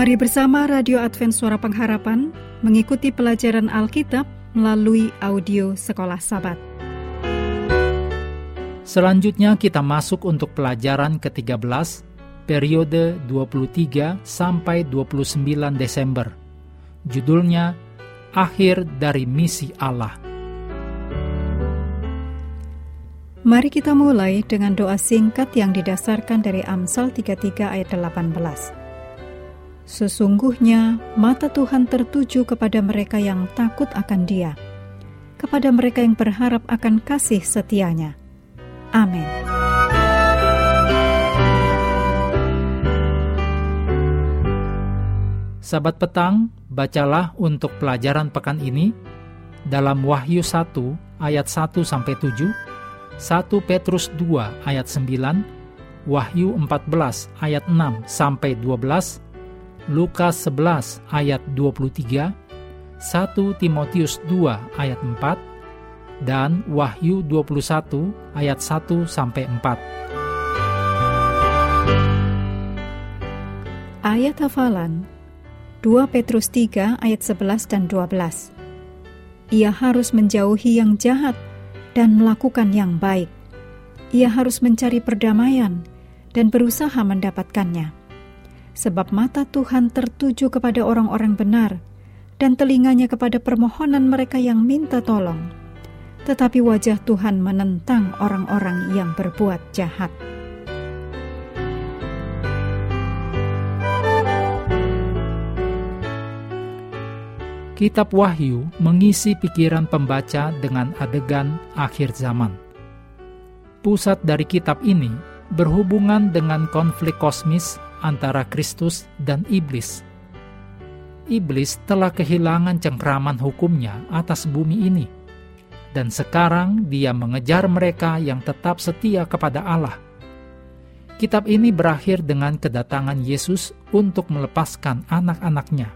Mari bersama Radio Advent Suara Pengharapan mengikuti pelajaran Alkitab melalui audio Sekolah Sabat. Selanjutnya kita masuk untuk pelajaran ke-13 periode 23 sampai 29 Desember. Judulnya Akhir dari Misi Allah. Mari kita mulai dengan doa singkat yang didasarkan dari Amsal 33 ayat 18. Sesungguhnya mata Tuhan tertuju kepada mereka yang takut akan Dia, kepada mereka yang berharap akan kasih setianya. Amin. Sabat petang, bacalah untuk pelajaran pekan ini dalam Wahyu 1 ayat 1 sampai 7, 1 Petrus 2 ayat 9, Wahyu 14 ayat 6 sampai 12, Lukas 11 ayat 23, 1 Timotius 2 ayat 4, dan Wahyu 21 ayat 1 sampai 4. Ayat hafalan 2 Petrus 3 ayat 11 dan 12. Ia harus menjauhi yang jahat dan melakukan yang baik. Ia harus mencari perdamaian dan berusaha mendapatkannya sebab mata Tuhan tertuju kepada orang-orang benar dan telinganya kepada permohonan mereka yang minta tolong. Tetapi wajah Tuhan menentang orang-orang yang berbuat jahat. Kitab Wahyu mengisi pikiran pembaca dengan adegan akhir zaman. Pusat dari kitab ini berhubungan dengan konflik kosmis antara Kristus dan iblis. Iblis telah kehilangan cengkraman hukumnya atas bumi ini, dan sekarang dia mengejar mereka yang tetap setia kepada Allah. Kitab ini berakhir dengan kedatangan Yesus untuk melepaskan anak-anaknya,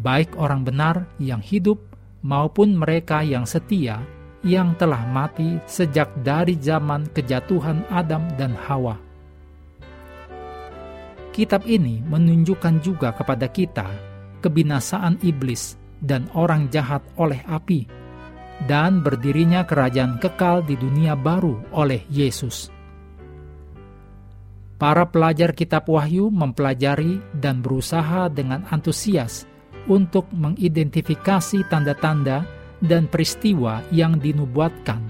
baik orang benar yang hidup maupun mereka yang setia yang telah mati sejak dari zaman kejatuhan Adam dan Hawa Kitab ini menunjukkan juga kepada kita kebinasaan iblis dan orang jahat oleh api, dan berdirinya kerajaan kekal di dunia baru oleh Yesus. Para pelajar Kitab Wahyu mempelajari dan berusaha dengan antusias untuk mengidentifikasi tanda-tanda dan peristiwa yang dinubuatkan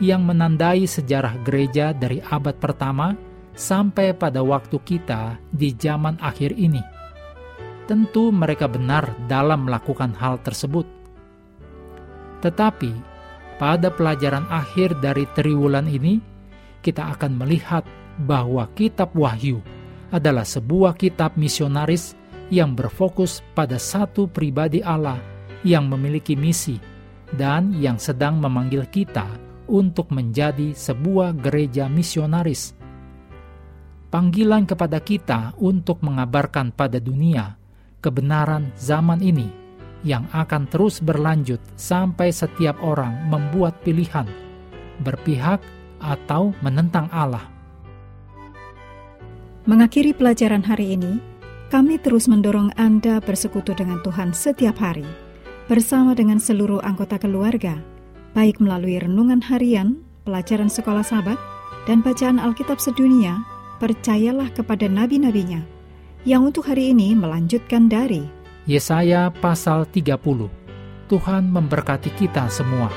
yang menandai sejarah gereja dari abad pertama sampai pada waktu kita di zaman akhir ini. Tentu mereka benar dalam melakukan hal tersebut. Tetapi pada pelajaran akhir dari triwulan ini, kita akan melihat bahwa kitab Wahyu adalah sebuah kitab misionaris yang berfokus pada satu pribadi Allah yang memiliki misi dan yang sedang memanggil kita untuk menjadi sebuah gereja misionaris panggilan kepada kita untuk mengabarkan pada dunia kebenaran zaman ini yang akan terus berlanjut sampai setiap orang membuat pilihan, berpihak atau menentang Allah. Mengakhiri pelajaran hari ini, kami terus mendorong Anda bersekutu dengan Tuhan setiap hari, bersama dengan seluruh anggota keluarga, baik melalui renungan harian, pelajaran sekolah sahabat, dan bacaan Alkitab sedunia percayalah kepada nabi-nabinya, yang untuk hari ini melanjutkan dari Yesaya pasal 30. Tuhan memberkati kita semua.